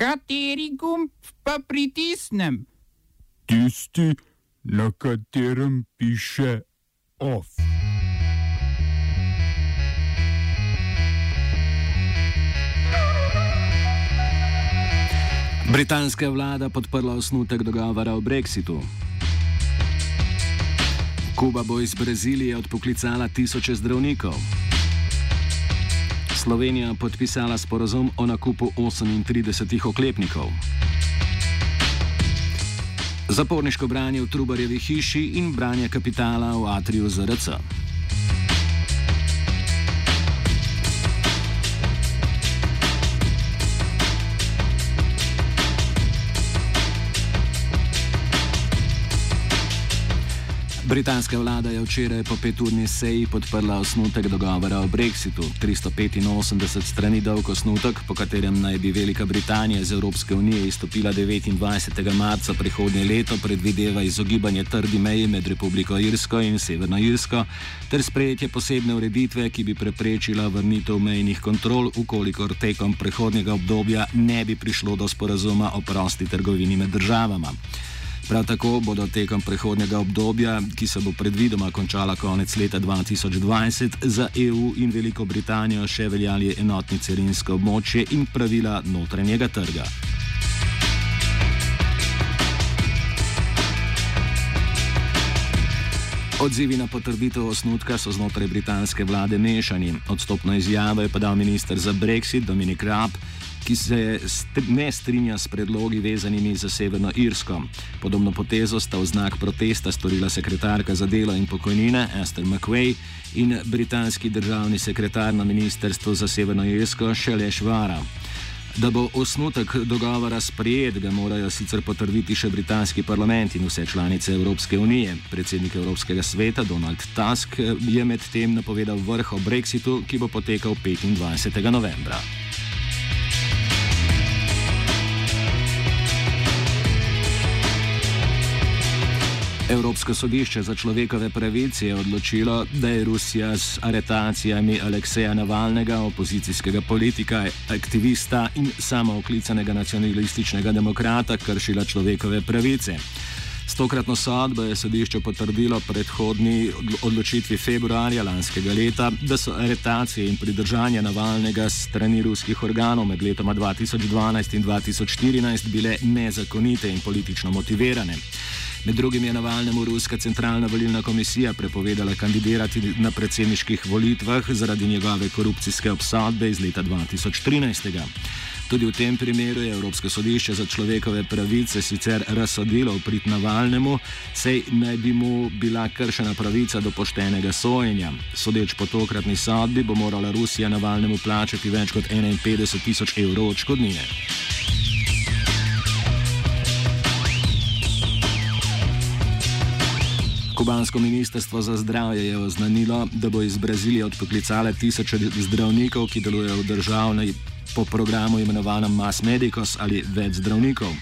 Kateri gumb pa pritisnem? Tisti, na katerem piše OF. Britanska vlada podprla osnutek dogovora o brexitu. Kuba bo iz Brazilije odpoklicala tisoče zdravnikov. Slovenija podpisala sporozum o nakupu 38 oklepnikov. Zaporniško branje v Trubarjevi hiši in branje kapitala v Atriju ZRC. Britanska vlada je včeraj po peturni seji podprla osnutek dogovora o brexitu. 385 strani dolg osnutek, po katerem naj bi Velika Britanija iz Evropske unije izstopila 29. marca prihodnje leto, predvideva izogibanje trdi meji med Republiko Irsko in Severno Irsko ter sprejetje posebne ureditve, ki bi preprečila vrnitev mejnih kontrol, ukolikor tekom prehodnega obdobja ne bi prišlo do sporazuma o prosti trgovini med državama. Prav tako bodo tekom prehodnega obdobja, ki se bo predvidoma končala konec leta 2020, za EU in Veliko Britanijo še veljali enotni carinsko območje in pravila notranjega trga. Odzivi na potrditev osnutka so znotraj britanske vlade mešani. Odstopno izjavo je podal minister za Brexit Dominik Raab, ki se ne strinja s predlogi vezanimi za Severno Irsko. Podobno potezo sta v znak protesta storila sekretarka za delo in pokojnine Esther McQuay in britanski državni sekretar na Ministrstvu za Severno Irsko Šeleš Vara. Da bo osnutek dogovora sprejet, ga morajo sicer potrditi še britanski parlament in vse članice Evropske unije. Predsednik Evropskega sveta Donald Tusk je medtem napovedal vrh o brexitu, ki bo potekal 25. novembra. Evropsko sodišče za človekove pravice je odločilo, da je Rusija z aretacijami Alekseja Navalnega, opozicijskega politika, aktivista in samooklicanega nacionalističnega demokrata kršila človekove pravice. S tokratno sodbo je sodišče potrdilo predhodni odločitvi februarja lanskega leta, da so aretacije in pridržanja Navalnega strani ruskih organov med letoma 2012 in 2014 bile nezakonite in politično motivirane. Med drugim je Navalnemu Ruska centralna volilna komisija prepovedala kandidirati na predsedniških volitvah zaradi njegove korupcijske obsodbe iz leta 2013. Tudi v tem primeru je Evropsko sodišče za človekove pravice sicer razsodilo v prid Navalnemu, sej naj bi mu bila kršena pravica do poštenega sojenja. Sodeč po tokratni sodbi bo morala Rusija Navalnemu plačati več kot 51 tisoč evrov odškodnine. Kubansko ministrstvo za zdravje je oznanilo, da bo iz Brazilije odpoklicale tisoče zdravnikov, ki delujejo v državni po programu imenovanem Mass Medicos ali več zdravnikov.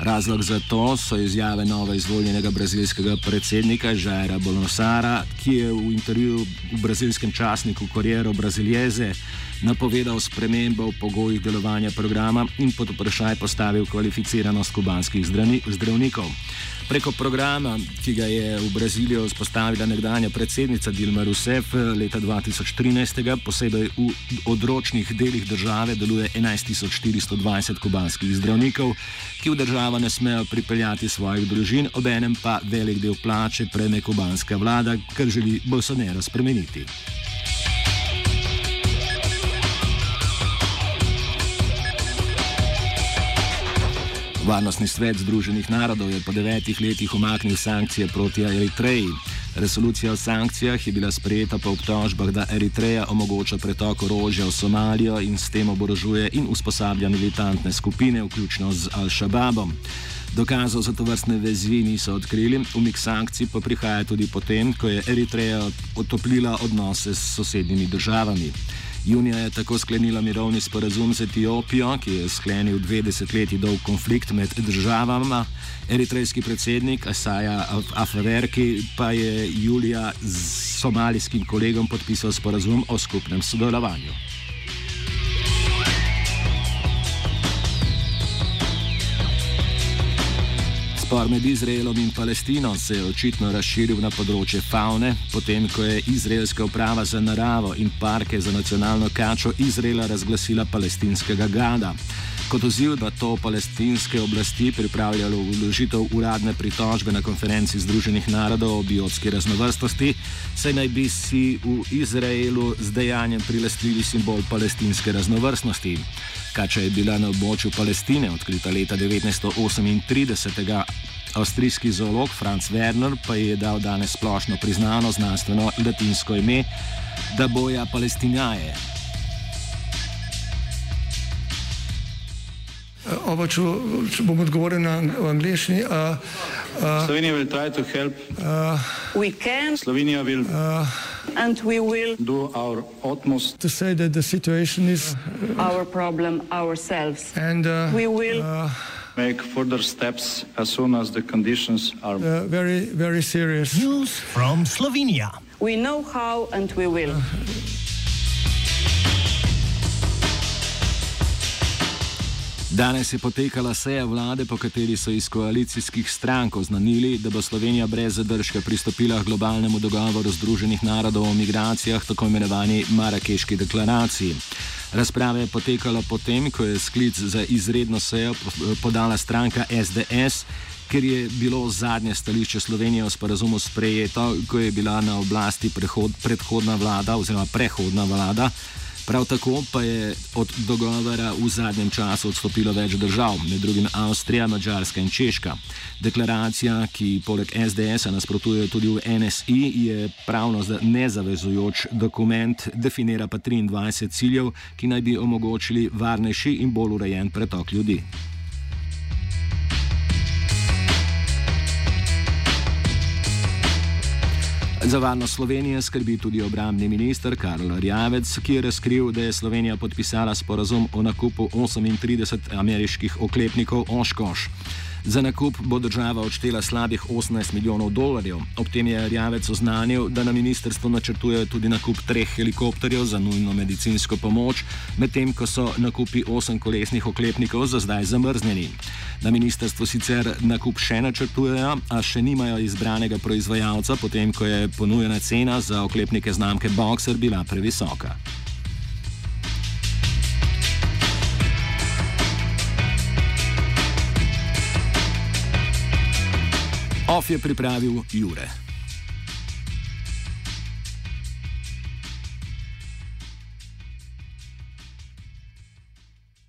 Razlog za to so izjave novo izvoljenega brazilskega predsednika Žaira Bolsonara, ki je v intervjuju v brazilskem časniku Corriero Brasilieze napovedal spremembo v pogojih delovanja programa in pod vprašaj postavil kvalificiranost kubanskih zdravnikov. Preko programa, ki ga je v Brazilijo vzpostavila nekdanja predsednica Dilma Rousseff leta 2013, posebej v odročnih delih države deluje 11.420 kubanskih zdravnikov, ki v državo ne smejo pripeljati svojih družin, obenem pa velik del plače prejme kubanska vlada, kar želi Bolsonaro spremeniti. Varnostni svet Združenih narodov je po devetih letih umaknil sankcije proti Eritreji. Resolucija o sankcijah je bila sprejeta po obtožbah, da Eritreja omogoča pretok orožja v Somalijo in s tem oborožuje in usposablja militantne skupine, vključno z Al-Shabaabom. Dokazov za to vrstne vezi niso odkrili, umik sankcij pa prihaja tudi potem, ko je Eritreja otoplila odnose s sosednjimi državami. Junija je tako sklenila mirovni sporazum z Etiopijo, ki je sklenil dve desetletji dolg konflikt med državama. Eritrejski predsednik Asaja Afaverki pa je julija z somalijskim kolegom podpisal sporazum o skupnem sodelovanju. Spor med Izraelom in Palestino se je očitno razširil na področje faune, potem ko je izraelska uprava za naravo in parke za nacionalno kačo Izraela razglasila palestinskega gada. Kot oziv na to palestinske oblasti pripravljalo vložitev uradne pritožbe na konferenci Združenih narodov o biotski raznovrstnosti, saj naj bi si v Izraelu z dejanjem prilastili simbol palestinske raznovrstnosti. Kača je bila na območju Palestine odkrita leta 1938. Avstrijski zoolog Franz Werner pa je dal danes splošno priznano znanstveno latinsko ime Daboja Palestinaje. Oba, če, če bom odgovoril na angliški. Uh, uh, Slovenija will try to help. Uh, we can. Slovenija will. Uh, and we will do our utmost to say that the situation is our problem ourselves. And uh, we will. Uh, make further steps as soon as the conditions are uh, very, very serious. News from Slovenia. We know how and we will. Danes je potekala seja vlade, po kateri so iz koalicijskih strank oznanili, da bo Slovenija brez zadržka pristopila k globalnemu dogovoru Združenih narodov o migracijah, tako imenovani Marakeški deklaraciji. Razprava je potekala potem, ko je sklic za izredno sejo podala stranka SDS. Ker je bilo zadnje stališče Slovenije o sporazumu sprejeto, ko je bila na oblasti prehod, predhodna vlada oziroma prehodna vlada, Prav tako pa je od dogovora v zadnjem času odstopilo več držav, med drugim Avstrija, Mačarska in Češka. Deklaracija, ki poleg SDS-a nasprotuje tudi v NSI, je pravno nezavezujoč dokument, definira pa 23 ciljev, ki naj bi omogočili varnejši in bolj urejen pretok ljudi. Za varnost Slovenije skrbi tudi obramni minister Karl Rjavec, ki je razkril, da je Slovenija podpisala sporazum o nakupu 38 ameriških oklepnikov Oshkosh. Za nakup bo država odštela slabih 18 milijonov dolarjev. Ob tem je Rjavec oznanil, da na ministrstvu načrtujejo tudi nakup treh helikopterjev za nujno medicinsko pomoč, medtem ko so nakupi osem kolesnih oklepnikov za zdaj zamrznjeni. Na ministrstvu sicer nakup še načrtujejo, a še nimajo izbranega proizvajalca, potem ko je ponujena cena za oklepnike znamke Boxer bila previsoka. OF je pripravil Jure.